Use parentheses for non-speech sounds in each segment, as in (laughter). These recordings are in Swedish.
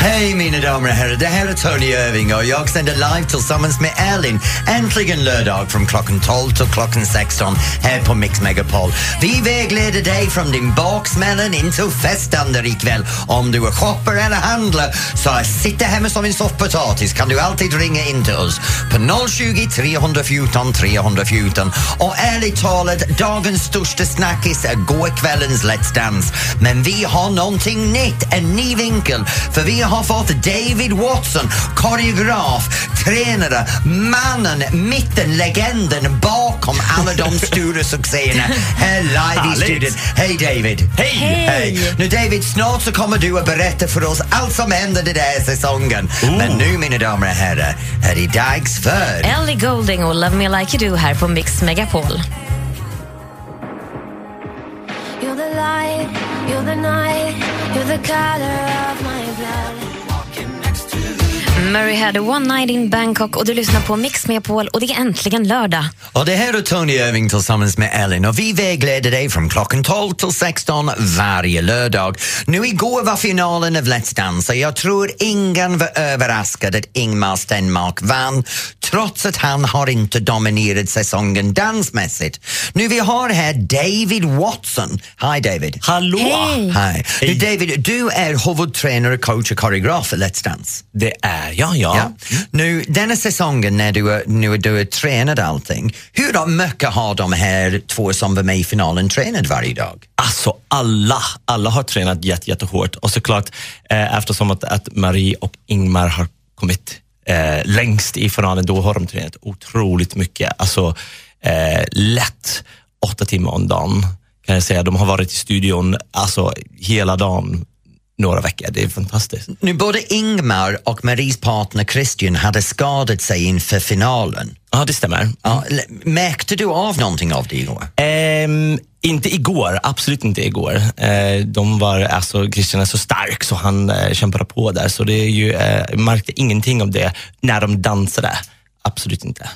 Hej mina damer och herrar, det här är Tony Irving och jag sänder live tillsammans med Elin. Äntligen lördag från klockan 12 till klockan 16 här på Mix Megapol. Vi vägleder dig från din baksmällan in till festandet ikväll. Om du är shopper eller handlar så sitter hemma som en soffpotatis kan du alltid ringa in till oss på 020 314 314. Och ärligt talat, dagens största snackis är gårkvällens Let's Dance. Men vi har någonting nytt, en ny vinkel, för vi har fått David Watson, koreograf, tränare, mannen, mitten, legenden bakom alla de (laughs) stora succéerna här live i studion. Hej David! Hej! Hej! Nu David, snart så kommer du att berätta för oss allt som hände den där säsongen. Men nu mina damer och herrar är det dags för... Ellie Golding och Love Me Like You Do här på Mix Megapol. You're the light, you're the night, you're the color of my blood. Murray had a one night in Bangkok och du lyssnar på Mix Megapol och det är äntligen lördag. Och det här är Tony Irving tillsammans med Ellen och vi vägleder dig från klockan 12 till 16 varje lördag. Nu igår var finalen av Let's Dance och jag tror ingen var överraskad att Ingmar Stenmark vann trots att han har inte dominerat säsongen dansmässigt. Nu vi har här David Watson. Hi David. Hallå! Hej. Hi. Nu, David, du är huvudtränare, coach och koreograf för Let's Dance. Det är jag, ja. Ja. Nu, denna säsongen när du är, nu du är tränad allting, hur mycket har de här två som var med i finalen tränat varje dag? Alltså alla, alla har tränat jätte, jättehårt och såklart eh, eftersom att, att Marie och Ingmar har kommit eh, längst i finalen, då har de tränat otroligt mycket. Alltså eh, lätt åtta timmar om dagen kan jag säga. De har varit i studion alltså hela dagen några veckor. Det är fantastiskt. Nu både Ingmar och Maries partner Christian hade skadat sig inför finalen. Ja, det stämmer. Ja, märkte du av någonting av det igår? Ehm, inte igår, absolut inte igår. Eh, de var, alltså, Christian är så stark så han eh, kämpade på där. Så det är ju, eh, märkte ingenting av det när de dansade. Absolut inte.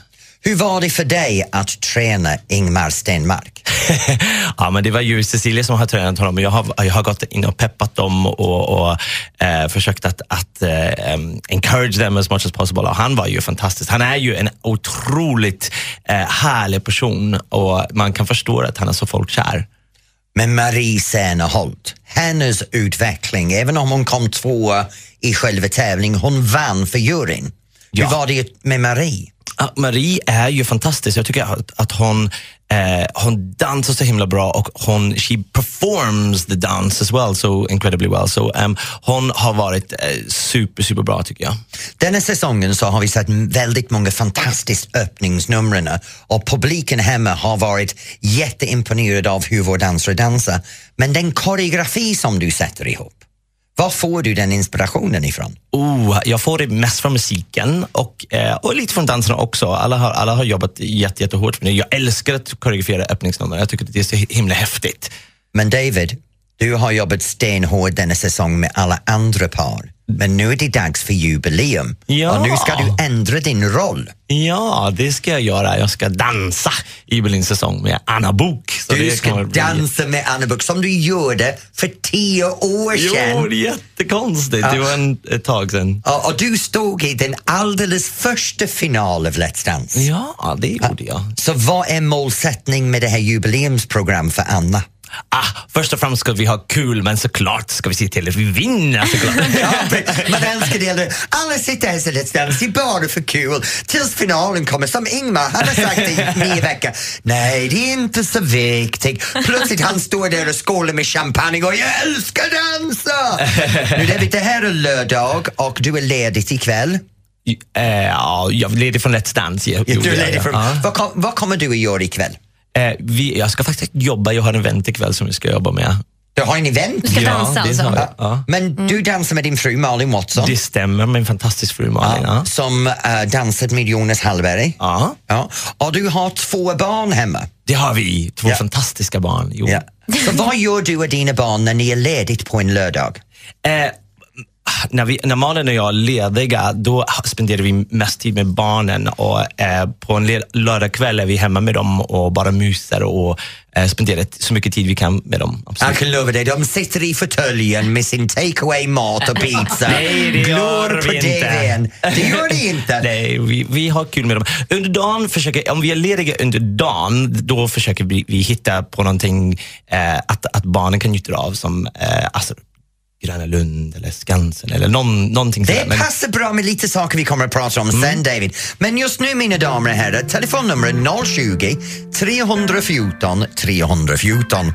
Hur var det för dig att träna Ingmar Stenmark? (laughs) ja, men det var ju Cecilia som har tränat honom och jag har, jag har gått in och peppat dem och, och eh, försökt att, att eh, encourage them as much as possible. Och han var ju fantastisk. Han är ju en otroligt eh, härlig person och man kan förstå att han är så folkkär. Men Marie Serneholt, hennes utveckling, även om hon kom tvåa i själva tävlingen, hon vann för juryn. Ja. Hur var det med Marie? Ah, Marie är ju fantastisk. Jag tycker att, att hon, eh, hon dansar så himla bra och hon, she performs the dance as well so incredibly well. So, um, hon har varit eh, super, super bra tycker jag. Denna säsongen så har vi sett väldigt många fantastiska öppningsnumren och publiken hemma har varit jätteimponerad av hur vår dansare dansar. Men den koreografi som du sätter ihop, var får du den inspirationen ifrån? Oh, jag får det mest från musiken och, eh, och lite från danserna också. Alla har, alla har jobbat jätte, jättehårt med det. Jag älskar att koreografera öppningsnummer. Jag tycker att det är så himla häftigt. Men David, du har jobbat stenhårt denna säsong med alla andra par. Men nu är det dags för jubileum Ja. och nu ska du ändra din roll. Ja, det ska jag göra. Jag ska dansa i Berlins säsong med Anna Bok Du ska dansa med Anna Book som du gjorde för tio år Jo, sedan. det är jättekonstigt. Det var en, ett tag sedan. Och, och du stod i den alldeles första final av Let's Dance. Ja, det gjorde jag. Så vad är målsättning med det här jubileumsprogram för Anna? Ah, först och främst ska vi ha kul, men såklart ska vi se till att vi vinner. Såklart. (laughs) Ja, man älskar det. Alla sitter här i Let's Dance, bara för kul. Tills finalen kommer, som Ingmar, han har sagt i nio veckor. Nej, det är inte så viktigt. Plötsligt han står där och skålar med champagne och jag älskar dansa! Nu David, det här är lördag och du är ledig ikväll. Eh, ja, jag är ledig från Let's Dance. Ja, Du är jag, ledig från, vad, kom, vad kommer du att göra ikväll? Eh, vi, jag ska faktiskt jobba. Jag har en event ikväll som vi ska jobba med. Du har en event? Du ska dansa alltså? har jag. Ja. Men du dansar med din fru Malin Watson Det stämmer med en fantastisk fru Malin. Ja. som uh, dansat med Jonas Hallberg. Ja. Ja. Och du har två barn hemma. Det har vi. Två Ja. fantastiska barn. Jo. Ja. Så vad gör du och dina barn när ni är ledigt på en lördag? Eh, när, vi, när Malin och jag är lediga, då spenderar vi mest tid med barnen och eh, på en lördagkväll är vi hemma med dem och bara myser och eh, spenderar så mycket tid vi kan med dem. Jag Absolut. kan lova dig, de sitter i fåtöljen med sin takeaway mat och pizza. (laughs) Nej, det gör Glor på vi inte. TVn. Det gör ni inte. (laughs) Nej, vi, vi har kul med dem. Under dagen försöker, om vi är lediga under dagen, då försöker vi, vi hitta på någonting eh, att, att barnen kan njuta av som eh, alltså, Gröna Lund eller Skansen eller någon, någonting sådär. Det Men- passar bra med lite saker vi kommer att prata om sen David. Men just nu mina damer och herrar, telefonnumret 020 314 314.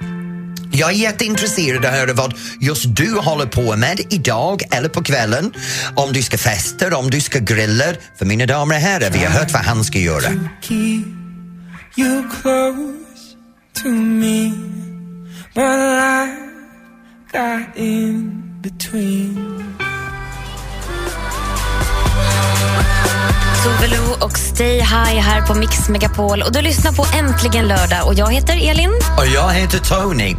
Jag är jätteintresserad av att höra vad just du håller på med idag eller på kvällen. Om du ska festa, om du ska grilla. För mina damer och herrar, vi har hört vad han ska göra. keep you close to me, but I in between. Tove Lo och Stay High här på Mix Megapol. Och du lyssnar på Äntligen lördag och jag heter Elin. Och jag heter Tony.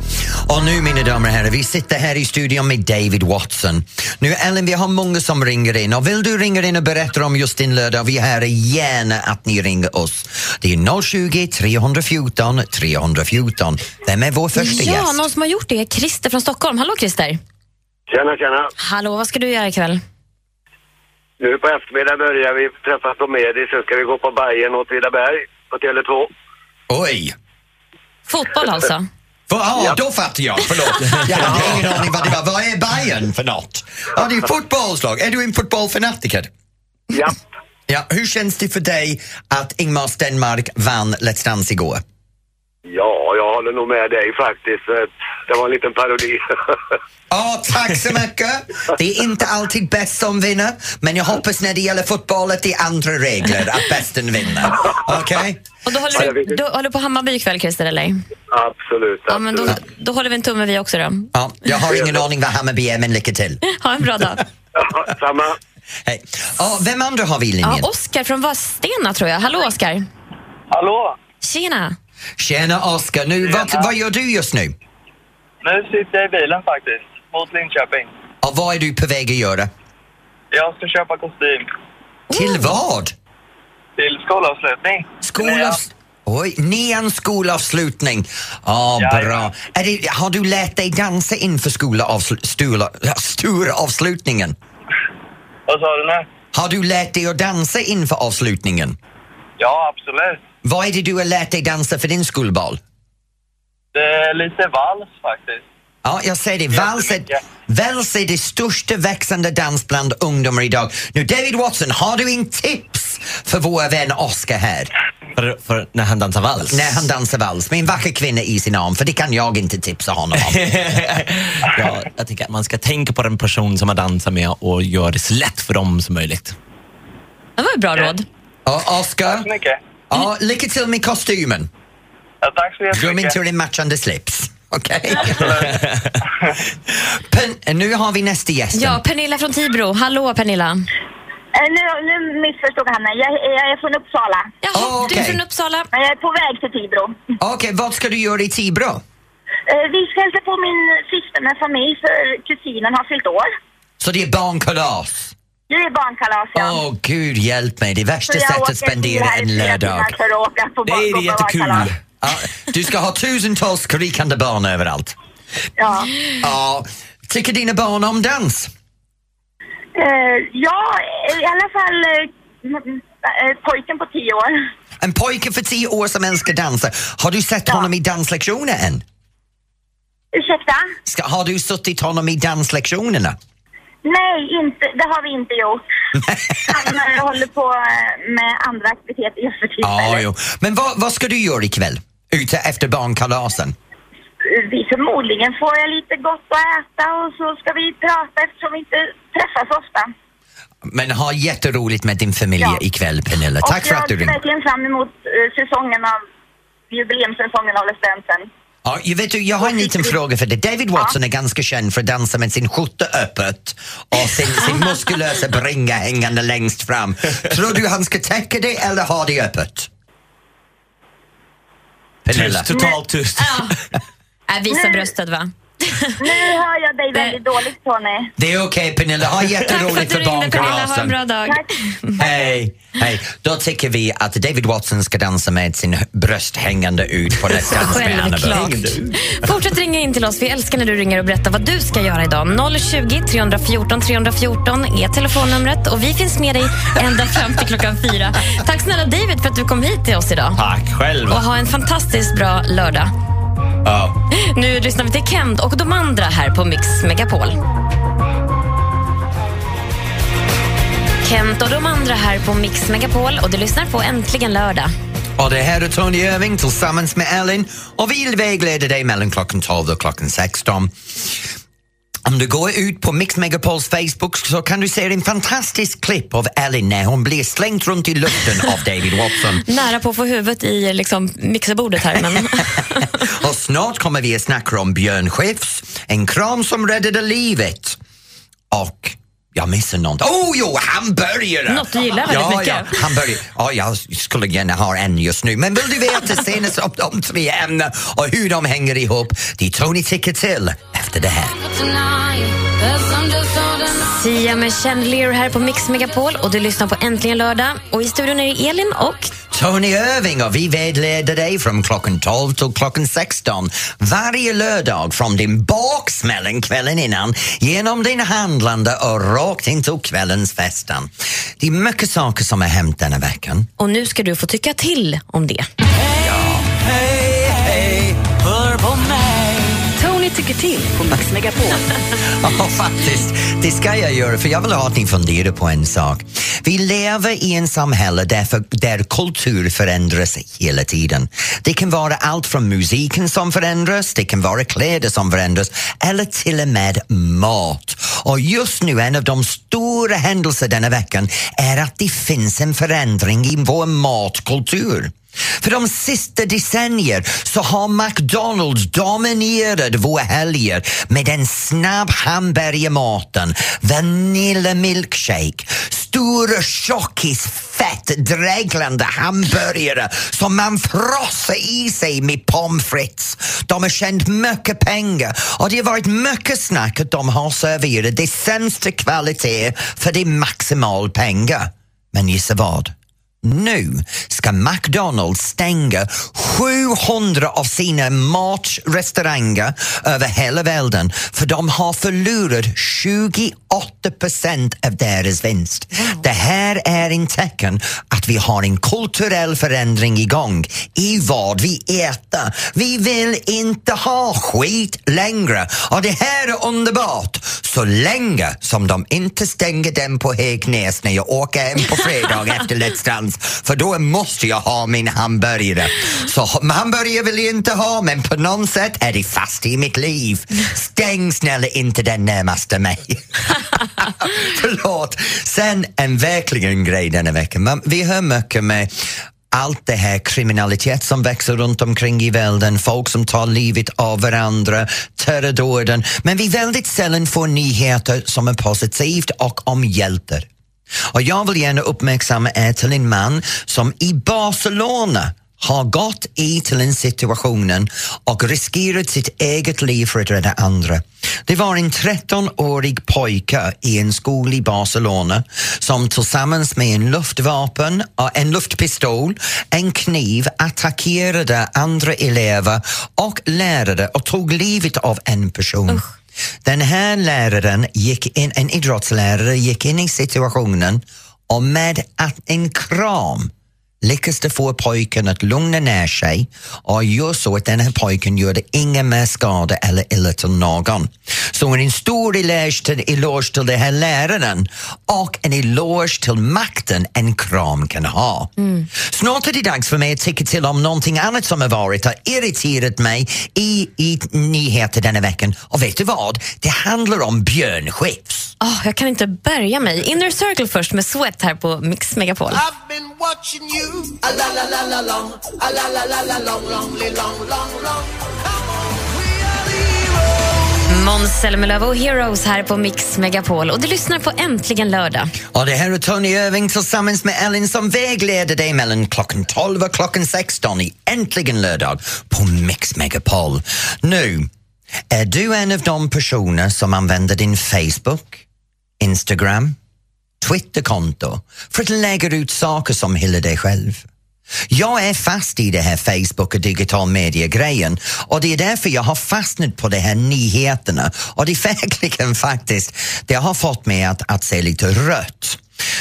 Och nu mina damer och herrar, vi sitter här i studion med David Watson. Nu Ellen, vi har många som ringer in och vill du ringa in och berätta om just din lördag, vi här gärna att ni ringer oss. Det är 020 314 314. Vem är vår första Ja, gäst? någon som har gjort det är Christer från Stockholm. Hallå Christer! Tjena, tjena. Hallå, vad ska du göra ikväll? Nu på eftermiddagen börjar vi träffas på Medis, sen ska vi gå på Bajen och Åtvidaberg på Tele2. Oj! Fotboll alltså? För, ah, Då fattar jag, förlåt. (laughs) Jag hade ingen aning vad det var. Vad är Bayern för något? Ja, det är fotbollslag. Är du en fotbollfanatiker? Ja. Ja, hur känns det för dig att Ingmar Stenmark vann Let's Dance igår? Ja, jag håller nog med dig faktiskt. Det var en liten parodi. (laughs) Ja, tack så mycket. Det är inte alltid bäst som vinner, men jag hoppas när det gäller fotboll att det är andra regler, att bästen vinner. Okej? Och då Ja, håller du, vet inte. du håller på Hammarby ikväll Christer, eller? absolut. Ja, men då, då håller vi en tumme vi också då. Ja, jag har ingen aning vad Hammarby är, men lycka till. (laughs) Ha en bra dag. Ja, samma. Hej. Ja, vem andra har vi i linjen? Ja, Oskar från Vadstena tror jag. Hallå Oskar! Hallå! Tjena! Tjena Oskar, nu, vad, vad gör du just nu? Nu sitter jag i bilen faktiskt, mot Linköping. Och vad är du på väg att göra? Jag ska köpa kostym Till vad? till skolavslutning. Skolavs... Oj, nians skolavslutning. Ja, Ja, bra. Är det, har du lärt dig dansa inför skolavsl- stora, ja, stora avslutningen? Vad sa du nu? Har du lärt dig att dansa inför avslutningen? Ja, absolut. Vad är det du har lärt dig dansa för din skolbal? Det är lite vals faktiskt. Ja, jag säger det. Vals är, vals är det största växande dans bland ungdomar idag. Nu, David Watson, har du en tips för vår vän Oscar här? För, för när han dansar vals? När han dansar vals med en vacker kvinna i sin arm, för det kan jag inte tipsa honom om. (laughs) ja, jag tycker att man ska tänka på den person som man dansar med och göra det så lätt för dem som möjligt. Det var ett bra råd. Och Oscar, Tack så mycket. Ja, lycka till med kostymen. Ja, tack så Glöm jättemycket. inte din matchande slips. Okej? (laughs) Pen- nu har vi nästa gäst. Ja, Pernilla från Tibro. Hallå Pernilla! Eh, Nu, nu missförstod han mig. Jag, jag är från Uppsala. Jaha, Ah, du är okej. från Uppsala. Men jag är på väg till Tibro. Okej, vad ska du göra i Tibro? Eh, Vi ska hälsa på min syster med familj för kusinen har fyllt år. Så det är barnkalas? Det är barnkalas, ja. Åh, gud hjälp mig. Det är värsta Så jag sättet åker att spendera bil här i en lördag. timmar för att åka på Det är jättekul. Ja, du ska ha tusentals skrikande barn överallt. Ja. Ja, tycker dina barn om dans? Eh, ja, i alla fall eh, m- eh, pojken på tio år. En pojke för tio år som älskar dansa. Har du sett honom i danslektioner än? Ursäkta? Ska, har du suttit honom i danslektionerna? Nej, inte, det har vi inte gjort. (laughs) Han håller på eh, med andra aktiviteter just för Ja, tillfället. jo. Men vad, vad ska du göra ikväll? Ute efter barnkalasen? vi förmodligen får jag lite gott att äta och så ska vi prata eftersom vi inte träffas ofta. Men ha jätteroligt med din familj Ja. ikväll, Pernilla. Tack och för att du jag ser ringde. verkligen fram emot eh, säsongen av jubileumssäsongen av Let's. Ja, jag, vet, jag har en liten fråga för dig. David Watson är ganska känd för att dansa med sin skjorta öppet och sin, sin (laughs) muskulösa bringa hängande längst fram. Tror du han ska täcka det eller ha det öppet? Pernilla? Tyst, totalt tyst. Äh, visa bröstet va? Nu hör jag dig väldigt dåligt Tony. Det är okej Pernilla, ha Tack för jätteroligt att du för ringde Pernilla, ha en barnkalasen. bra dag. Tack. Hej, hej. Då tycker vi att David Watson ska dansa med sin bröst hängande ut på Let's med. Annabelle. Fortsätt ringa in till oss. Vi älskar när du ringer och berättar vad du ska göra idag. 020 314 314 är telefonnumret och vi finns med dig ända fram till klockan fyra. Tack snälla David för att du kom hit till oss idag. Tack själv. Och ha en fantastiskt bra lördag. Ja. Nu lyssnar vi till Kent och de andra här på Mix Megapol. Kent och de andra här på Mix Megapol och du lyssnar på Äntligen lördag. Och det här är Tony Irving tillsammans med Ellen och vi vägleder dig mellan klockan 12 och klockan 16. Om du går ut på Mix Megapols Facebook så kan du se en fantastisk klipp av Ellen när hon blir slängd runt i luften av David Watson. (laughs) Nära på att få huvudet i liksom, mixerbordet här. Men... (laughs) Och snart kommer vi att snacka om Björn Skifs, en kram som räddade livet. Och jag missar något. Oh jo, hamburgare! Något du gillar väldigt ja, mycket. Ja, hamburgare. Ja, jag skulle gärna ha en just nu. Men vill du veta senast om de tre ämnena och hur de hänger ihop? Det är Tony tycker till efter det här. Sia med Chandelier här på Mix Megapol och du lyssnar på Äntligen lördag. Och i studion är det Elin och Tony Irving och vi vägleder dig från klockan 12 till klockan 16 varje lördag från din baksmällen kvällen innan genom din handlande och rakt in till kvällens festen. Det är mycket saker som har hänt denna veckan. och nu ska du få tycka till om det. Hej, hej, ni tycker till på Mix Megapol. (laughs) Ja, faktiskt. Det ska jag göra, för jag vill ha att ni funderar på en sak. Vi lever i en samhälle där, för, där kultur förändras hela tiden. Det kan vara allt från musiken som förändras, det kan vara kläder som förändras eller till och med mat. Och just nu, en av de stora händelserna denna veckan är att det finns en förändring i vår matkultur. För de sista decennier så har McDonalds dominerat våra helger med den snabb hamburgermaten, vanilla milkshake, stora tjockis fett dreglande hamburgare som man frossar i sig med pommes frites. De har tjänat mycket pengar och det har varit mycket snack att de har serverat det sämsta kvalitet för det maximal pengar. Men gissa vad? Nu ska McDonalds stänga 700 av sina matrestauranger över hela världen för de har förlorat 28 procent av deras vinst. Det här är en tecken att vi har en kulturell förändring igång i vad vi äter. Vi vill inte ha skit längre och det här är underbart så länge som de inte stänger den på Hegnäs när jag åker hem på fredag (laughs) efter Let's Dance för då måste jag ha min hamburgare. Så hamburgare vill jag inte ha men på något sätt är det fast i mitt liv. Stäng snälla inte den närmaste mig. (laughs) Förlåt. Sen en verkligen grej denna vecka. Vi hör mycket med allt det här kriminalitet som växer runt omkring i världen, folk som tar livet av varandra, terrordåden, men vi väldigt sällan får nyheter som är positivt och om hjältar. Och jag vill gärna uppmärksamma er till en man som i Barcelona har gått i till en situationen och riskerat sitt eget liv för att rädda andra. Det var en 13-årig pojke i en skola i Barcelona som tillsammans med en luftvapen, en luftpistol, en kniv attackerade andra elever och lärare och tog livet av en person. Den här läraren gick in, en idrottslärare gick in i situationen och med att en kram lyckas det få pojken att lugna ner sig och gör så att den här pojken gör ingen mer skada eller illa till någon. Så en stor eloge till, eloge till den här läraren och en eloge till makten en kram kan ha. Snart är det dags för mig att tycka till om någonting annat som har varit och irriterat mig i, i nyheter denna veckan. Och vet du vad? Det handlar om Björn Skifs. Oh, jag kan inte bärga mig. Inner Circle först med Sweat här på Mix Megapol. I've been watching you a la la la la long, a la la la la long, longly long, long, long. Come on, we are the heroes. Måns Zelmerlöw och Heroes här på Mix Megapol. Och du lyssnar på Äntligen lördag. Och det här är Tony Irving tillsammans med Ellen som vägleder dig mellan klockan 12 och klockan 16 i Äntligen lördag på Mix Megapol. Nu, Är du en av de personer som använder din Facebook, Instagram, Twitterkonto för att lägga ut saker som hyllar dig själv? Jag är fast i det här Facebook och digital media-grejen och det är därför jag har fastnat på de här nyheterna och det är (laughs) verkligen faktiskt, det har fått mig att, att se lite rött.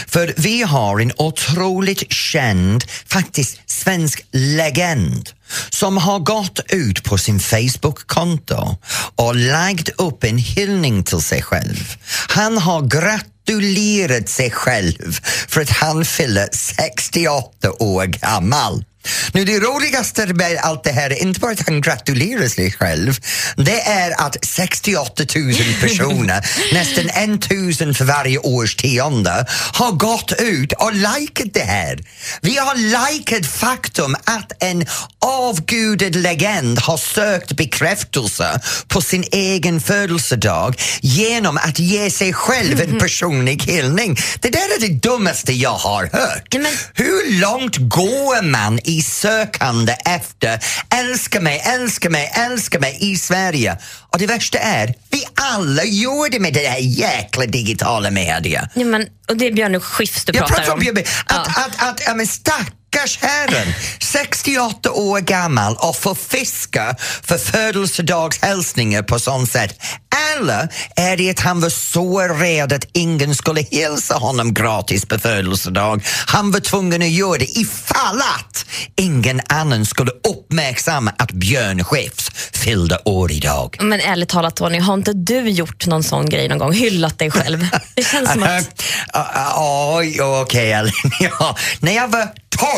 För vi har en otroligt känd, faktiskt svensk legend som har gått ut på sin Facebook-konto och lagt upp en hyllning till sig själv. Han har gratulerat sig själv för att han fyller 68 år gammal. Nu det roligaste med allt det här är inte bara att han gratulerar sig själv, det är att 68 000 personer, (laughs) nästan en tusen för varje årstionde, har gått ut och likat det här. Vi har likat faktum att en avgudad legend har sökt bekräftelse på sin egen födelsedag genom att ge sig själv en (laughs) personlig hyllning. Det där är det dummaste jag har hört. Hur långt går man i sökande efter älska mig, älska mig, älska mig i Sverige? Och det värsta är, vi alla gör det med det här jäkla digitala media. Ja, men, och det är Björn Skifs du Jag pratar pratar om om. Att, att, att, ja, men stackars herren, 68 år gammal och får fiska för födelsedagshälsningar på sånt sätt. Eller är det att han var så rädd att ingen skulle hälsa honom gratis på födelsedag? Han var tvungen att göra det ifall att ingen annan skulle uppmärksamma att Björn Skifs fyllde år idag. Men ärligt talat Tony, har inte du gjort någon sån grej någon gång? Hyllat dig själv? (laughs) Det känns som att... Oj, okej. Ja. När jag var 12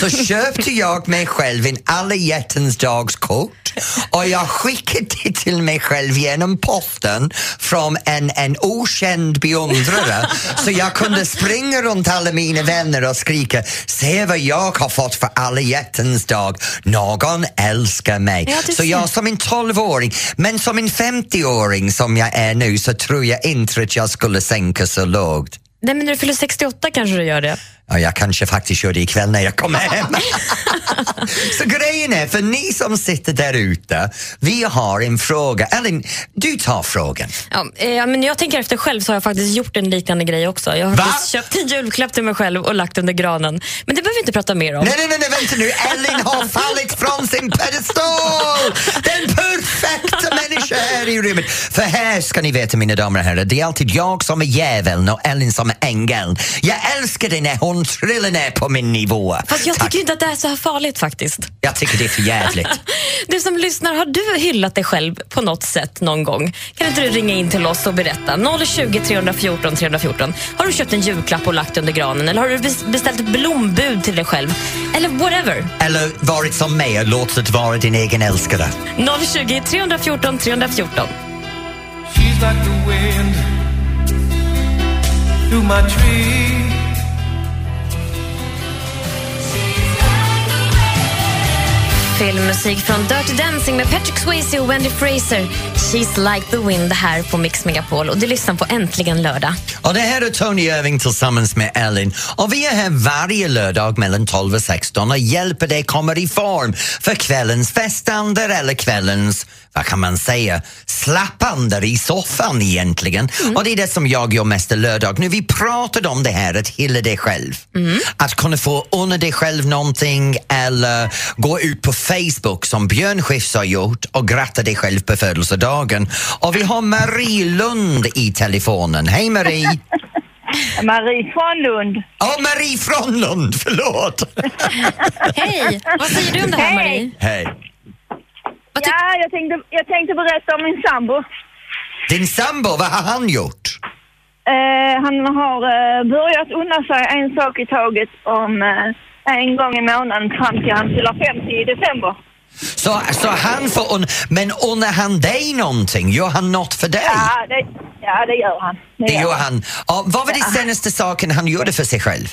så (laughs) köpte jag mig själv en alla hjärtans dagskort och jag skickade det till mig själv genom posten från en, en okänd beundrare så jag kunde springa runt alla mina vänner och skrika se vad jag har fått för alla hjärtans dag. Någon älskar mig. Ja, så jag som en 12-åring, men som en 50-åring som jag är nu så tror jag inte att jag skulle sänka så lågt. Nej, men när du fyller 68 kanske du gör det. Ja, jag kanske faktiskt gör det ikväll när jag kommer hem. (laughs) Så grejen är, för ni som sitter där ute, vi har en fråga. Ellen, du tar frågan. Ja, eh, men jag tänker efter själv så har jag faktiskt gjort en liknande grej också. Jag har Va? köpt en julklapp till mig själv och lagt under granen. Men det behöver vi inte prata mer om. Nej, nej, nej, nej, vänta nu. Ellen har fallit från sin pedestal! Den perfekta människan här i rummet. För här ska ni veta, mina damer och herrar, det är alltid jag som är djävulen och Ellen som är ängeln. Jag älskar det när hon trillar ner på min nivå. Fast jag Tack. tycker inte att det är så här farligt faktiskt. Jag tycker det är för jävligt. (laughs) Du som lyssnar, har du hyllat dig själv på något sätt någon gång? Kan inte du ringa in till oss och berätta? 020 314 314. Har du köpt en julklapp och lagt under granen? Eller har du bes- beställt blombud till dig själv? Eller whatever. Eller varit som mig och låtit vara din egen älskare. 020 314 314. She's like the wind through my tree. Filmmusik från Dirty Dancing med Patrick Swayze och Wendy Fraser. She's like the wind här på Mix Megapol. Och du lyssnar på Äntligen lördag. Och det här är Tony Irving tillsammans med Ellen. Och vi är här varje lördag mellan 12 och 16 och hjälper dig komma i form för kvällens festande eller kvällens, vad kan man säga, slappande i soffan egentligen. Och det är det som jag gör mest lördag. Nu vi pratade om det här att hylla dig själv. Att kunna få unna dig själv någonting eller gå ut på Facebook som Björn Skifs har gjort och gratta dig själv på födelsedagen. Och vi har Marie Lund i telefonen. Hej Marie! (laughs) Marie från Lund. Ja, Marie från Lund, förlåt! (laughs) Hej! Vad säger du om det här, Marie? Hej. Ja, jag tänkte, jag tänkte berätta om min sambo. Din sambo, vad har han gjort? Eh, han har eh, börjat unna sig en sak i taget om eh, en gång i månaden fram till han fyller 50 i december. Så, så han får un- men unnar han dig någonting? Gör han något för dig? Ja, det, ja, det gör han. Det gör han. Ja, vad var det Ja. senaste saken han gjorde för sig själv?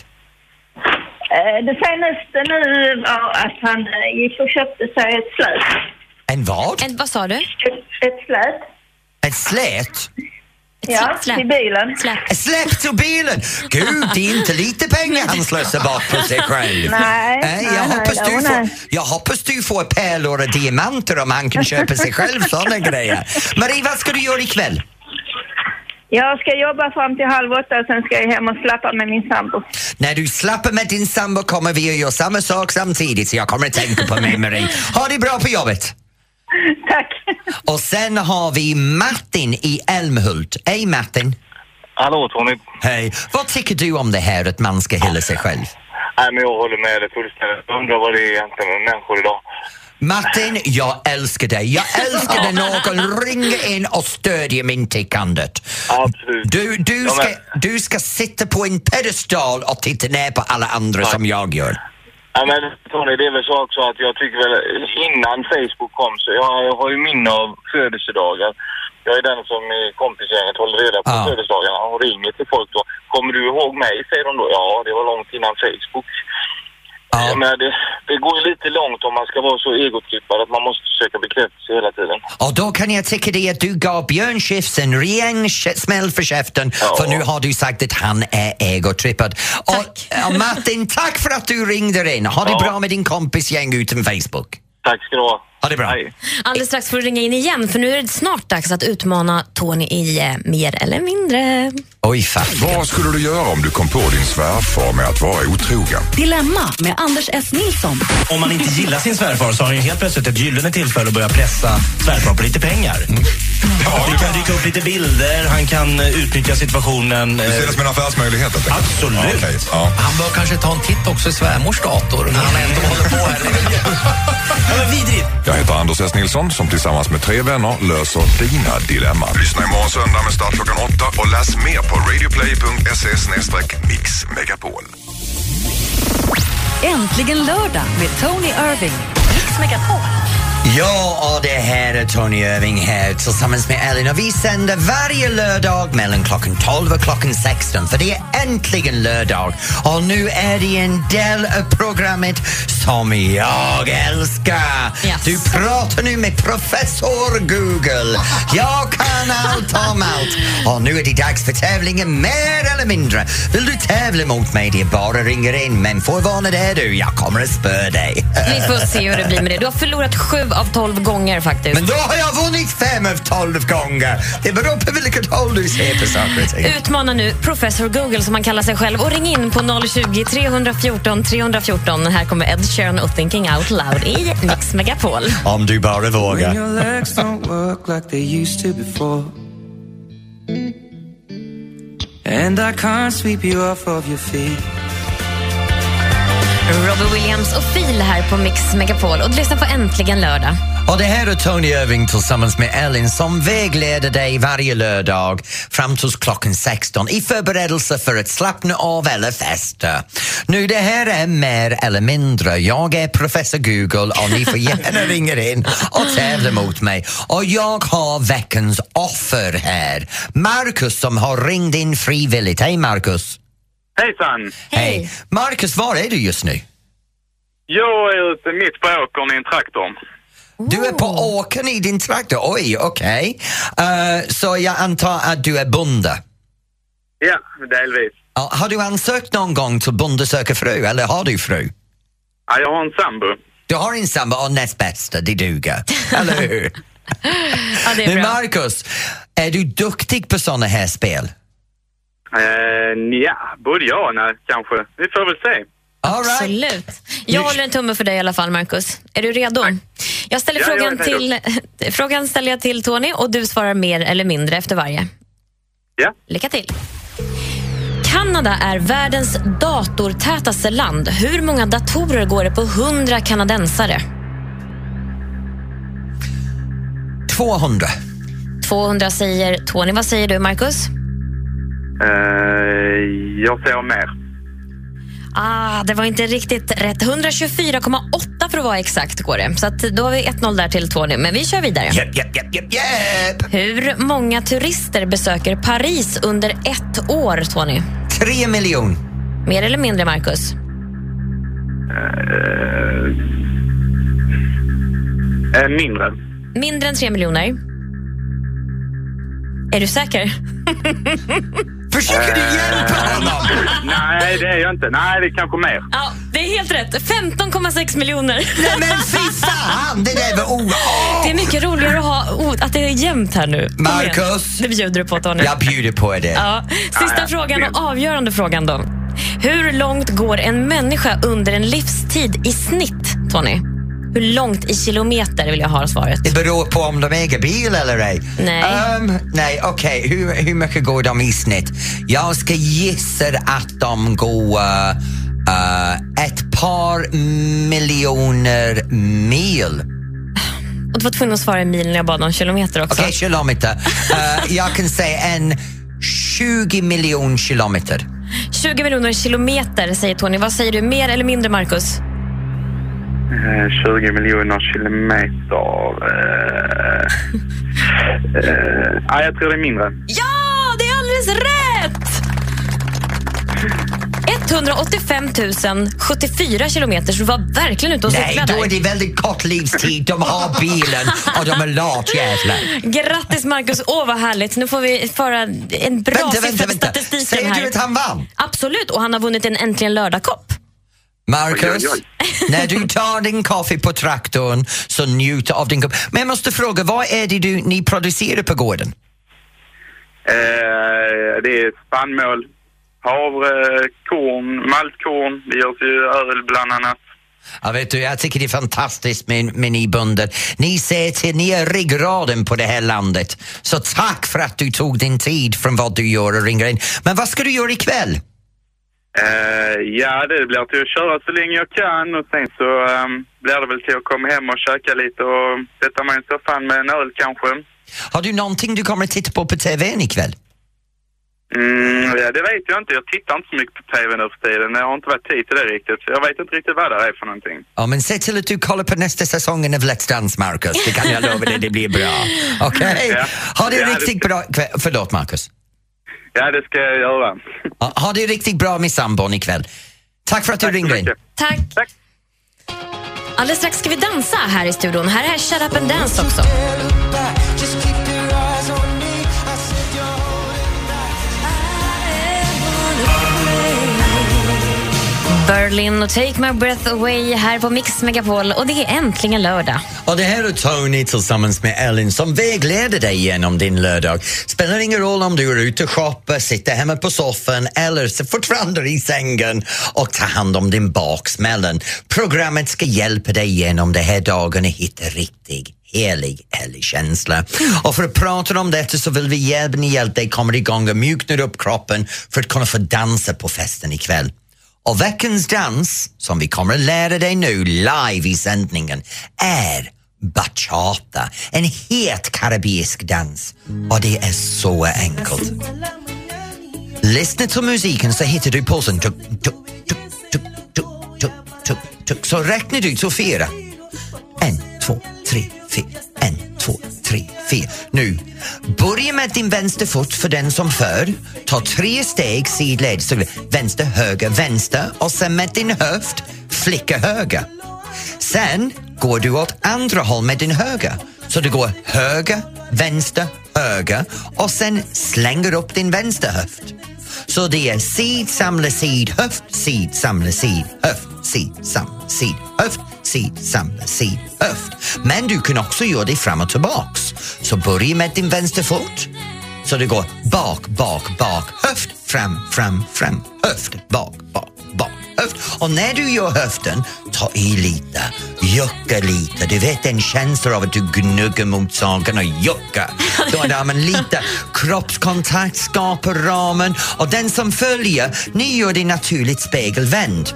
Eh, det senaste nu var att han eh, gick och köpte sig ett släp. En vad? En, vad sa du? Ett, ett släp. Ett slät? Ja, Släpp. till bilen. Släpp. Släpp till bilen! Gud, det är inte lite pengar han slösar bort på sig själv. Nej, Nej, nej, jag, nej, hoppas nej, du nej. får, jag hoppas du får pärlor och diamanter om han kan köpa sig själv sådana grejer. Marie, vad ska du göra ikväll? Jag ska jobba fram till halv åtta och sen ska jag hem och slappa med min sambo. När du slappar med din sambo kommer vi att göra samma sak samtidigt så jag kommer att tänka på mig, Marie. Ha det bra på jobbet! (laughs) Tack! Och sen har vi Martin i Älmhult. Hej Martin! Hallå Tony. Hej! Vad tycker du om det här att man ska hylla sig själv? Nej men jag håller med dig fullständigt. Undrar vad det är egentligen med människor idag. Martin, jag älskar dig. Jag älskar när någon (laughs) ringer in och stödjer min tickandet. Absolut. Du, du, ska, du ska sitta på en pedestal och titta ner på alla andra som jag gör. Ja, men Tony, det är väl så också att jag tycker väl innan Facebook kom så jag, jag har ju minne av födelsedagar. Jag är den som i kompisgänget håller reda på Ja. födelsedagarna och ringer till folk då. Kommer du ihåg mig? säger de då. Ja, det var långt innan Facebook. Ja. Jag menar, det, det går ju lite långt om man ska vara så egotrippad att man måste söka bekräftelse hela tiden. Och då kan jag tycka det att du gav Björn Skifs en rejäl smäll för käften Ja. för nu har du sagt att han är egotrippad. Och, och Martin, tack för att du ringde in. Ha det Ja. bra med din kompis gäng utan Facebook. Tack ska du ha. Ha det bra. Hej. Alldeles strax får du ringa in igen för nu är det snart dags att utmana Tony i eh, mer eller mindre. Oj, fan. Vad skulle du göra om du kom på din svärfar med att vara otrogen? Dilemma med Anders S. Nilsson. Om man inte gillar sin svärfar så har han ju helt plötsligt ett gyllene tillfälle att börja pressa svärfar på lite pengar. Det kan dyka upp lite bilder, han kan eh, utnyttja situationen. Du eh, ser det som en affärsmöjlighet? helt enkelt? Absolut. Ja, okej. ja. Han bör kanske ta en titt också i svärmors dator när han ändå håller på här. (laughs) Ja, men vidrigt. Jag heter Anders S. Nilsson som tillsammans med tre vänner löser dina dilemman. Lyssna imorgon söndag med start klockan åtta och läs mer på radioplay.se mixmegapol. Äntligen lördag med Tony Irving. Mix Megapol. Ja, och det här är Tony Irving här tillsammans med Ellen och vi sänder varje lördag mellan klockan 12 och klockan 16 för det är äntligen lördag och nu är det en del av programmet som jag älskar. Yes. Du pratar nu med professor Google. Jag kan allt om allt. Och nu är det dags för tävlingen mer eller mindre. Vill du tävla mot mig? Det är bara ringa in men förvarna är du, jag kommer att spöa dig. Vi får se hur det blir med det. Du har förlorat sju av tolv gånger faktiskt. Men då har jag vunnit fem av tolv gånger. Det beror på vilket håll du ser på saker och ting. Utmana nu Professor Google som han kallar sig själv och ring in på 020 314 314. Här kommer Ed Sheeran och Thinking Out Loud i Mix Megapol. Om du bara vågar. And I can't sweep you off of your feet. Robbie Williams och Phil här på Mix Megapol och du lyssnar på Äntligen lördag. Och det här är Tony Irving tillsammans med Ellen som vägleder dig varje lördag fram till klockan 16 i förberedelse för att slappna av eller festa. Nu, det här är mer eller mindre. Jag är professor Google och ni får gärna (laughs) ringa in och tävla mot mig. Och jag har veckans offer här. Marcus som har ringt in frivilligt. Hej Marcus! Hejsan! Hej! Marcus, var är du just nu? Jag är ute mitt på åkern i en traktor. Du är på åkern i din traktor? Oj, okej. Eh, så jag antar att du är bonde? Ja, delvis. Ja, har du ansökt någon gång till Bonde söker fru eller har du fru? Ja, jag har en sambo. Du har en sambo och näst bästa, det duger. eller hur? (laughs) Ja, det är Men bra. Marcus, är du duktig på såna här spel? Eh, ja, nej, kanske. Vi får väl se. All right. Absolut. Jag håller en tumme för dig i alla fall, Marcus. Är du redo? Jag ställer Ja, jag frågan, redo. till, (laughs) frågan ställer jag till Tony och du svarar mer eller mindre efter varje. Ja. Lycka till. Kanada är världens datortätaste land. Hur många datorer går det på 100 kanadensare? 200. 200 säger Tony. Vad säger du, Marcus? Eh, jag ser mer. Ah, det var inte riktigt rätt. 124,8 för att vara exakt går det. Så att då har vi 1-0 där till Tony. Men vi kör vidare. Japp, japp, japp, japp, japp. Hur många turister besöker Paris under ett år, Tony? Tre miljoner. Mer eller mindre, Marcus? Eh, mindre. Mindre än tre miljoner. Är du säker? (laughs) Försöker du hjälpa honom? Nej, det är jag inte. Nej, det är kanske mer. Ja, det är helt rätt. 15,6 miljoner. Nej men fy fan! Det där var o... Det är mycket roligare att, ha, o- att det är jämnt här nu. Kom igen. Marcus. Det bjuder du på, Tony. Jag bjuder på det. Ja. Sista Ja, frågan och avgörande frågan då. Hur långt går en människa under en livstid i snitt, Tony? Hur långt i kilometer vill jag ha svaret. Det beror på om de äger bil eller ej. Nej. Ehm, nej, okej. Hur, hur mycket går de i snitt? Jag ska gissa att de går eh, ett par miljoner mil. Och du var tvungen att svara i mil när jag bad om kilometer också. Okej, kilometer. Eh, jag kan säga en 20 miljoner kilometer. 20 miljoner kilometer säger Tony. Vad säger du, mer eller mindre Marcus? Eh, 20 miljoner kilometer. Eh, (laughs) eh, ja, jag tror det är mindre. Ja, det är alldeles rätt! 185 074 kilometer, så du var verkligen ute och Nej, cyklade. då är det väldigt kort livstid. De har bilen och de är latjävlar. Grattis Marcus, åh vad härligt. Nu får vi föra en bra Vänta, siffra vänta, för vänta. statistiken Säger här. du att han vann? Absolut, och han har vunnit en Äntligen lördag-kopp. Marcus, Oj, oj, när du tar din kaffe på traktorn så njut av din kopp. Men jag måste fråga, vad är det du, ni producerar på gården? Eh, det är spannmål, havre, korn, maltkorn. Det görs ju öl bland annat. Ja, vet du, jag tycker det är fantastiskt med, med ni bönder. Ni ser till, ni är ryggraden på det här landet. Så tack för att du tog din tid från vad du gör och ringer in. Men vad ska du göra ikväll? Eh, ja, det blir till att köra så länge jag kan och sen så ehm, blir det väl till att komma hem och käka lite och sätta mig i soffan med en öl kanske. Har du någonting du kommer att titta på på TVn ikväll? Mm, ja, det vet jag inte. Jag tittar inte så mycket på TV nu för tiden. Jag har inte varit tid till det riktigt. Jag vet inte riktigt vad det är för någonting. Ja, men se till att du kollar på nästa säsongen av Let's Dance, Marcus. Det kan jag lova dig, det blir bra. (laughs) Okej? Ja. Ha det Ja, det riktigt ska- bra kväll. Förlåt, Marcus. Ja, det ska jag göra. Ja, Ha det riktigt bra med sambon ikväll. Tack för att du Tack ringde in. Tack. Tack. Alldeles strax ska vi dansa här i studion. Här är Shut Up and Dance också. Berlin och Take My Breath Away här på Mix Megapol och det är äntligen lördag. Och det här är Tony tillsammans med Ellen som vägleder dig genom din lördag. Spelar ingen roll om du är ute och shoppar, sitter hemma på soffan eller fortfarande i sängen och tar hand om din baksmällen. Programmet ska hjälpa dig genom de här dagarna hitta riktig helig, helig känsla. Och för att prata om detta så vill vi även hjälpa dig komma igång och mjukna upp kroppen för att kunna få dansa på festen ikväll. Och veckans dans, som vi kommer att lära dig nu live i sändningen, är bachata. En het karibisk dans. Och det är så enkelt. Lyssna till musiken så hittar du pulsen. Tuk, tuk, tuk, tuk, tuk, tuk, tuk, tuk. Så räknar du till fyra. En, två, tre, fyra. En, två, tre, fyra. Nu, börja med din vänster fot för den som för. Ta tre steg sidled. Vänster, höger, vänster och sen med din höft flicka höger. Sen går du åt andra håll med din höger. Så du går höger, vänster, höger och sen slänger upp din vänster höft. Så det är sid, samla, sid, höft, sid, samla, sid, höft, sid, samla, sid, höft, sid, samla, sid, höft. Men du kan också göra det fram och tillbaks. Så börja med din vänster fot. Så det går bak, bak, bak, höft, fram, fram, fram, höft, bak, bak, höft. Och när du gör höften, ta i lite, jucka lite. Du vet den känslan av att du gnuggar mot saken och juckar. Då är det men lite kroppskontakt, skapar ramen och den som följer, ni gör det naturligt spegelvänd.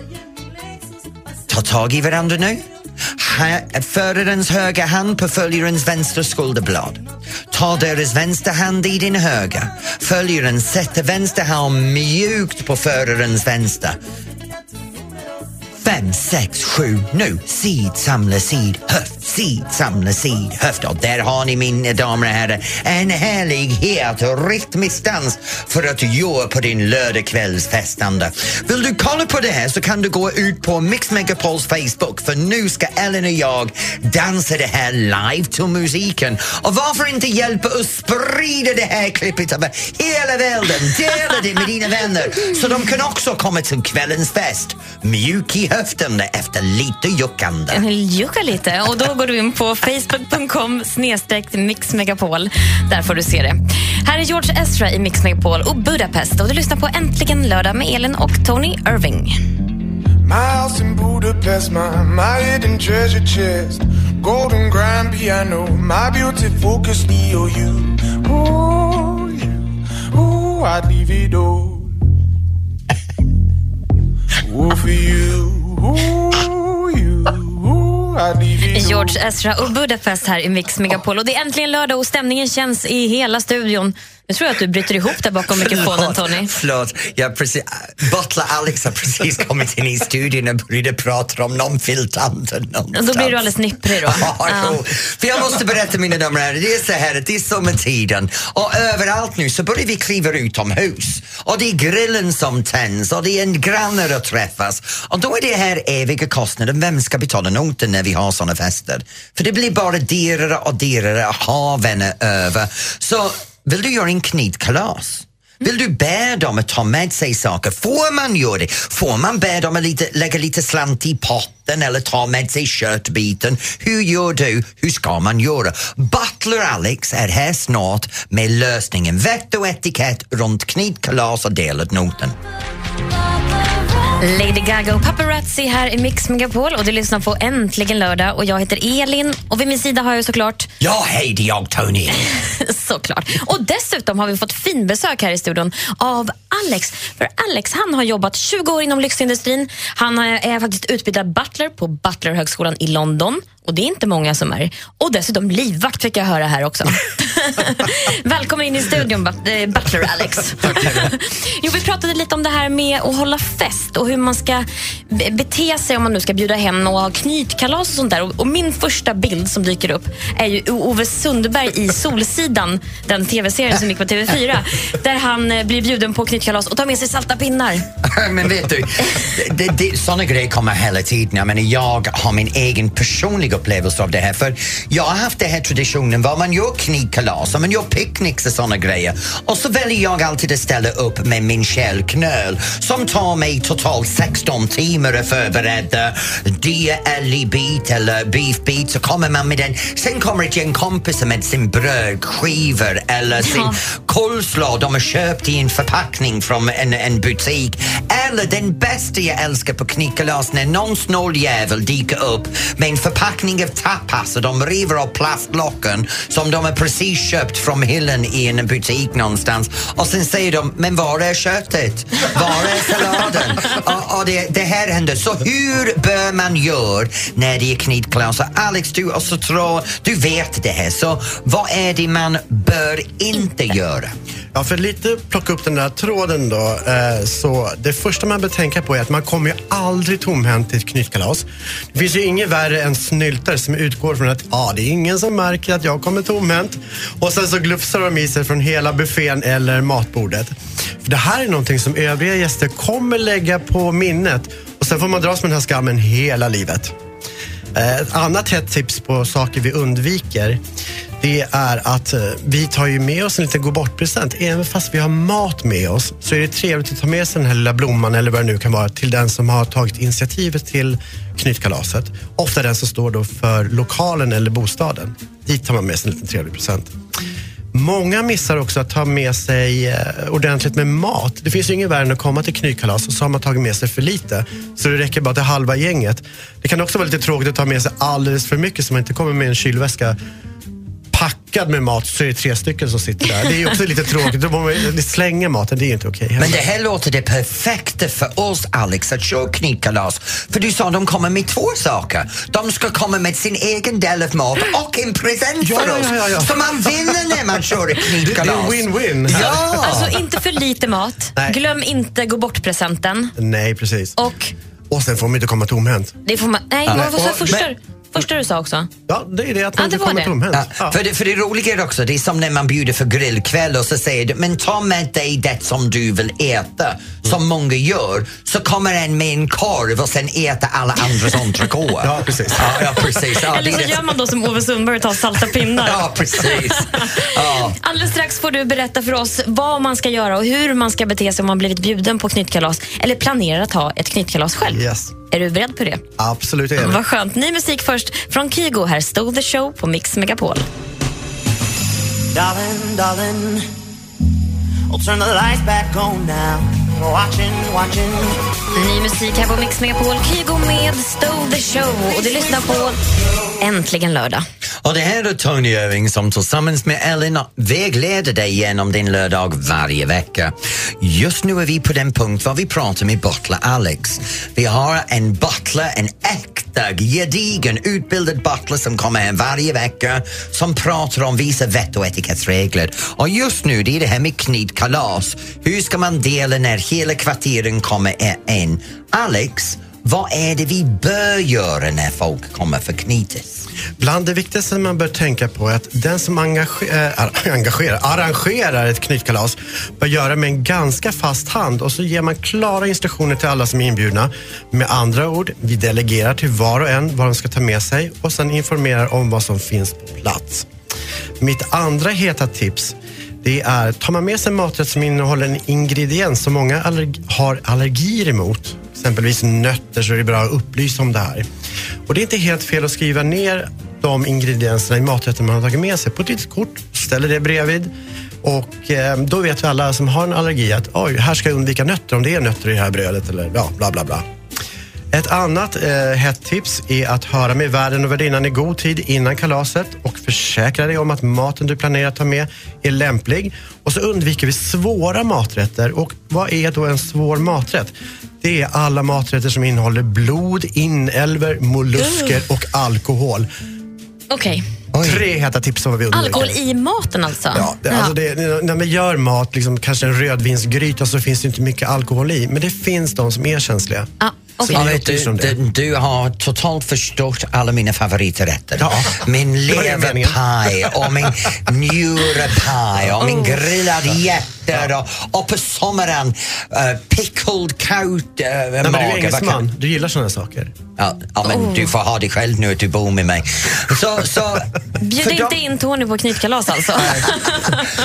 Ta tag i varandra nu. Förarens högra hand på följarens vänstra skulderblad. Ta deras vänstra hand i din höger. Följaren sätter vänster hand mjukt på förarens vänstra. Fem, sex, sju, nu. Sid, samla, sid, höft, sid, samla sid, höfter. Där har ni mina damer och herrar en härlig, het rytmisk dans för att göra på din lördagskvällsfestande. Vill du kolla på det här så kan du gå ut på Mix Megapols Facebook för nu ska Ellen och jag dansa det här live till musiken. Och varför inte hjälpa oss sprida det här klippet över hela världen? Dela det med dina vänner så de kan också komma till kvällens fest mjuk i höften efter lite juckande. Jucka lite och då går du in på facebook.com snedstreck mixmegapol. Där får du se det. Här är George Ezra i Mix Megapol och Budapest och du lyssnar på Äntligen lördag med Elin och Tony Irving. My house in Budapest, my, my hidden treasure chest. Golden grand piano, my beauty focus, me Leo, you. Ooh, you. Ooh, I'd leave it all. (laughs) Ooh, for you. Ooh, George Ezra och Budapest här i Mix Megapol. Och det är äntligen lördag och stämningen känns i hela studion. Nu tror jag att du bryter ihop där bakom mikrofonen, Tony. Förlåt, jag precis, Butler Alex har precis kommit in i studion och började prata om någon filtant någonstans. Då blir du alldeles nipprig då. (laughs) Ja, jo. För jag måste berätta mina damer och herrar, det är så här att det är sommartiden och överallt nu så börjar vi kliva utomhus och det är grillen som tänds och det är en grannar att träffas och då är det här eviga kostnaden, vem ska betala noten när vi har såna fester? För det blir bara dyrare och dyrare att ha vänner över. Så vill du göra en knytkalas? Vill du be dem att ta med sig saker? Får man göra det? Får man be dem att lite, lägga lite slant i potten eller ta med sig köttbiten? Hur gör du? Hur ska man göra? Butler Alex är här snart med lösningen. Vett och etikett runt knytkalas och delad noten. Lady Gaga och Paparazzi här i Mix Megapol och du lyssnar på Äntligen lördag och jag heter Elin och vid min sida har jag såklart Ja, hej, det är jag Tony. (laughs) Såklart. Och dessutom har vi fått finbesök här i studion av Alex. För Alex han har jobbat 20 år inom lyxindustrin. Han är faktiskt utbildad butler på Butlerhögskolan i London. Och det är inte många som är. Och dessutom livvakt fick jag höra här också. (laughs) Välkommen in i studion, eh, Butler Alex. jo, vi pratade lite om det här med att hålla fest och hur man ska be- bete sig om man nu ska bjuda hem och ha knytkalas och sånt där. Och, och min första bild som dyker upp är ju Ove Sundberg i Solsidan, den tv-serien som gick på TV4, där han eh, blir bjuden på knytkalas och tar med sig salta pinnar. (laughs) Men vet du, det, det, såna grejer kommer hela tiden. Jag, menar, jag har min egen personliga upplevelse av det här. För Jag har haft den här traditionen var man gör knivkalas och man gör picknicks och såna grejer. Och så väljer jag alltid att ställa upp med min källknöl som tar mig totalt 16 timmar att förbereda. Dia älgbit eller beefbit så kommer man med den. Sen kommer ett gäng kompisar med sin brödskivor eller sin Ja. coleslaw de har köpt i en förpackning från en, en butik. Eller den bästa jag älskar på knytkalas när någon snåljävel dyker upp med en förpackning av tapas och de river av plastlocken som de har precis köpt från hyllan i en butik någonstans och sen säger de, men var är köttet? Var är salladen? (laughs) och, och det, det här händer. Så hur bör man göra när det är knytkalas? Så Alex, du också tror, du vet det här, så vad är det man bör inte göra? Ja, för lite plocka upp den där tråden då. Eh, så det första man bör tänka på är att man kommer ju aldrig tomhänt till ett knytkalas. Det finns ju inget värre än snyltar som utgår från att ah, det är ingen som märker att jag kommer tomhänt. Och sen så glufsar de i sig från hela buffén eller matbordet. För det här är någonting som övriga gäster kommer lägga på minnet och sen får man dras med den här skammen hela livet. Eh, ett annat hett tips på saker vi undviker det är att eh, vi tar ju med oss en liten gå bort-present. Även fast vi har mat med oss så är det trevligt att ta med sig den här lilla blomman eller vad det nu kan vara till den som har tagit initiativet till knytkalaset. Ofta den som står då för lokalen eller bostaden. Dit tar man med sig en liten trevlig present. Många missar också att ta med sig eh, ordentligt med mat. Det finns ju ingen värre än att komma till knytkalas och så har man tagit med sig för lite. Så det räcker bara till halva gänget. Det kan också vara lite tråkigt att ta med sig alldeles för mycket så man inte kommer med en kylväska packad med mat så är det tre stycken som sitter där. Det är också lite tråkigt. Då får man slänga maten, det är inte okej. Men det här låter det perfekta för oss Alex att köra knytkalas. För du sa de kommer med två saker. De ska komma med sin egen del av mat och en present Ja, för ja, oss. ja, ja. Så man vinner när man kör ett knytkalas. Det är win-win. Ja! Alltså inte för lite mat. Nej. Glöm inte gå bort-presenten. Nej, precis. Och Och sen får man inte komma tomhänt. det får man... Nej, Nej. var Och- första? Första du sa också. Ja, det är det att Ja, man det inte kommer tomhänt. Ja, för, det, för det roliga är också, det är som när man bjuder för grillkväll och så säger du, men ta med dig det som du vill äta, som många gör, så kommer en med en korv och sen äter alla andras (laughs) entrecôter. Ja, precis. Ja, ja, precis. Ja, Eller det så gör man då som Ove Sundberg och tar salta pinnar. Ja, precis. Ja. (laughs) Alldeles strax får du berätta för oss vad man ska göra och hur man ska bete sig om man blivit bjuden på knytkalas eller planerar att ha ett knytkalas själv. Yes. Är du beredd på det? Absolut är det. Vad skönt. Ny musik först från Kygo. Här stod The Show på Mix Megapol. Darling, darling, I'll turn the lights back on now. Watching, watching. Ny musik här på Mix Megapol. Kygo med Stole the Show. Och du lyssnar på Äntligen lördag. Och det här är Tony Irving som tillsammans med Ellen vägleder dig genom din lördag varje vecka. Just nu är vi på den punkt var vi pratar med butler Alex. Vi har en butler, en äkta, gedigen, utbildad butler som kommer här varje vecka som pratar om vissa vett och etikettsregler. Och just nu det är det här med knytkalas. Hur ska man dela när hela kvarteren kommer in? Alex, vad är det vi bör göra när folk kommer för? Bland det viktigaste man bör tänka på är att den som engage- äh, eh, (laughs) engagerar, arrangerar ett knytkalas bör göra med en ganska fast hand och så ger man klara instruktioner till alla som är inbjudna. Med andra ord, vi delegerar till var och en vad de ska ta med sig och sen informerar om vad som finns på plats. Mitt andra heta tips det är, tar man med sig maträtt som innehåller en ingrediens som många allerg- har allergier emot, exempelvis nötter, så är det bra att upplysa om det här. Och det är inte helt fel att skriva ner de ingredienserna i maträtten man har tagit med sig på ett litet kort, ställer det bredvid och eh, då vet vi alla som har en allergi att oj, här ska jag undvika nötter om det är nötter i det här brödet eller ja, bla bla bla. Ett annat eh, hett tips är att höra med värden och värdinnan i god tid innan kalaset och försäkra dig om att maten du planerar att ta med är lämplig. Och så undviker vi svåra maträtter. Och vad är då en svår maträtt? Det är alla maträtter som innehåller blod, inälvor, mollusker och alkohol. Okej. Tre heta tips som vi undviker. Alkohol i maten alltså? Ja, det, alltså det, när man gör mat, liksom, kanske en rödvinsgryta, så finns det inte mycket alkohol i. Men det finns de som är känsliga. Ja, Så Ja, vet du, du, du har totalt förstört alla mina favoriträtter. Ja. Min leverpaj och min njurepaj och min grillad hjärter och, och på sommaren uh, pickled cow uh, Nej, men du är engelsman, du gillar sådana saker. Ja, ja, men Oh. du får ha det själv nu att du bor med mig. Så, så, Bjud inte de- in Tony på knytkalas alltså. (laughs)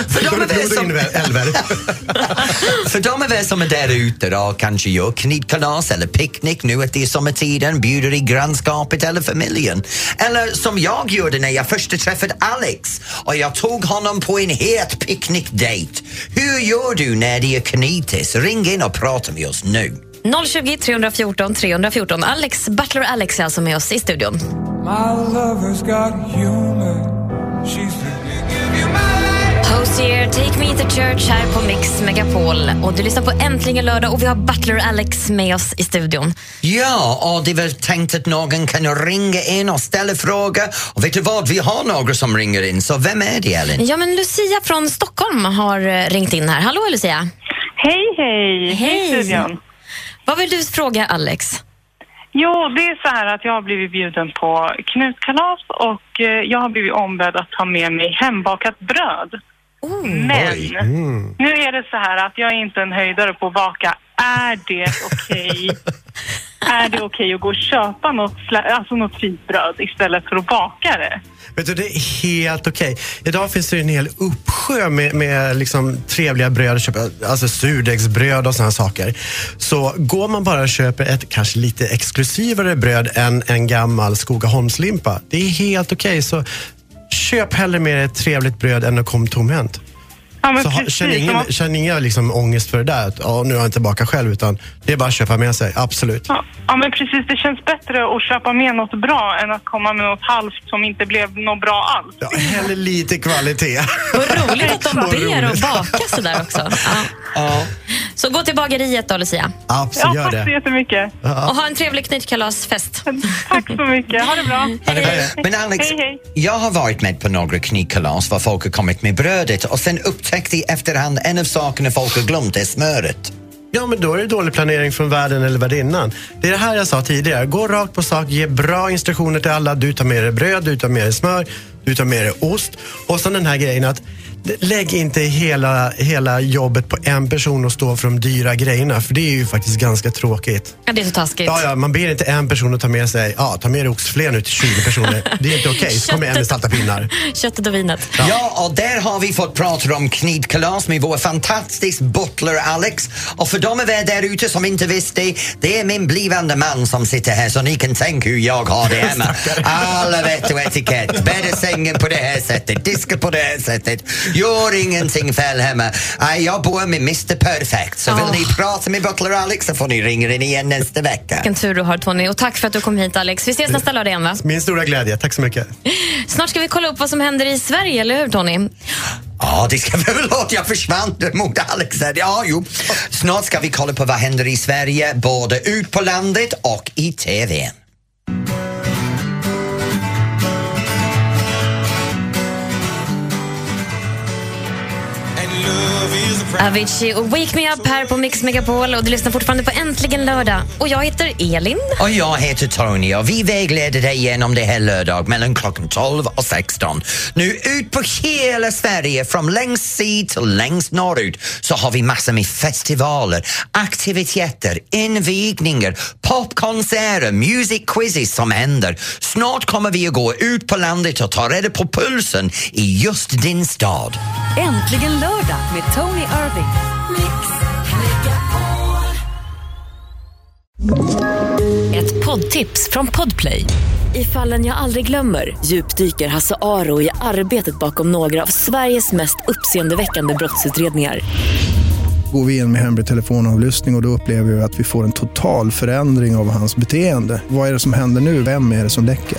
För de, är som, (laughs) för är väl som är där ute och kanske gör knytkalas eller picknick nu att det är sommartiden, bjuder i grannskapet eller familjen. Eller som jag gjorde när jag först träffade Alex och jag tog honom på en het picknickdate. Hur gör du när det är knytis? Ring in och prata med oss nu. 020 314 314. Alex, Butler Alex är alltså med oss i studion. Take Me to Church här på Mix Megapol. Och du lyssnar på Äntligen lördag och vi har Butler Alex med oss i studion. Ja, och det är väl tänkt att någon kan ringa in och ställa frågor. Och vet du vad, vi har några som ringer in, så vem är det Elin? Ja, men Lucia från Stockholm har eh, ringt in här. Hallå Lucia! Hej, hej! Hej, studion. Vad vill du fråga Alex? Jo, det är så här att jag har blivit bjuden på knutkalas och eh, jag har blivit ombedd att ta med mig hembakat bröd. Men nu är det så här att jag är inte en höjdare på att baka. Är det okej? (laughs) är det okej att gå och köpa något, alltså något fint bröd istället för att baka det? Vet du, det är helt okej. Idag finns det en hel uppsjö med, med liksom trevliga bröd, att köpa, alltså surdegsbröd och sådana saker. Så går man bara och köper ett kanske lite exklusivare bröd än en gammal Skogaholmslimpa, det är helt okej. Så köp hellre med ett trevligt bröd än att komma tomhänt. Ja, men Så ha, precis. känn ingen, Man- känn inga liksom ångest för det där, att ja, nu har jag inte bakat själv, utan det är bara att köpa med sig, absolut. Ja, ja, men precis. Det känns bättre att köpa med något bra än att komma med något halvt som inte blev något bra alls. Ja, hellre lite kvalitet. Vad roligt att de ber att baka sådär också. Ja. Så gå till bageriet då Lucia. Absolut, Ja, gör tack så det. jättemycket. Och ha en trevlig knytkalasfest. Tack så mycket. Ha det bra. Men Alex, Hej, hej. jag har varit med på några knytkalas var folk har kommit med brödet och sen upptäckte i efterhand en av sakerna folk har glömt är smöret. Ja, men då är det dålig planering från värden eller värdinnan. Det är det här jag sa tidigare. Gå rakt på sak, ge bra instruktioner till alla. Du tar med dig bröd, du tar med dig smör, du tar med dig ost. Och så den här grejen att Lägg inte hela, hela jobbet på en person och stå för de dyra grejerna, för det är ju faktiskt ganska tråkigt. Ja, det är så taskigt. Ja, ja, man ber inte en person att ta med sig, ja, ta med dig oxfilé nu till 20 personer. Det är inte okej, så kommer en med salta pinnar. (laughs) Köttet och vinet. Ja. och där har vi fått prata om knytkalas med vår fantastiska butler Alex. Och för de av er där ute som inte visste, det är min blivande man som sitter här så ni kan tänka hur jag har det hemma. (laughs) Alla vett och etikett, bädda sängen på det här sättet, diska på det här sättet. Gör ingenting fel hemma. Jag bor med Mr Perfect, så vill ni prata med butler Alex så får ni ringa in igen nästa vecka. Vilken tur du har Tony. Och tack för att du kom hit Alex. Vi ses nästa lördag igen va? Min stora glädje, tack så mycket. Snart ska vi kolla upp vad som händer i Sverige, eller hur Tony? Ja, det ska vi väl låta. Jag försvann mot Alex. Ja, jo. Snart ska vi kolla på vad händer i Sverige, både ut på landet och i TV. Avicii och Wake Me Up här på Mix Megapol och du lyssnar fortfarande på Äntligen lördag. Och jag heter Elin. Och jag heter Tony och vi vägleder dig genom det här lördag mellan klockan 12 och 16. Nu ut på hela Sverige, från längst syd till längst norrut, så har vi massor med festivaler, aktiviteter, invigningar, popkonserter, music quizzes som händer. Snart kommer vi att gå ut på landet och ta reda på pulsen i just din stad. Äntligen lördag med Tony Irving. Ett poddtips från Podplay. I fallen jag aldrig glömmer djupdyker Hasse Aro i arbetet bakom några av Sveriges mest uppseendeväckande brottsutredningar. Går vi in med hemlig telefonavlyssning och, och då upplever vi att vi får en total förändring av hans beteende. Vad är det som händer nu? Vem är det som läcker?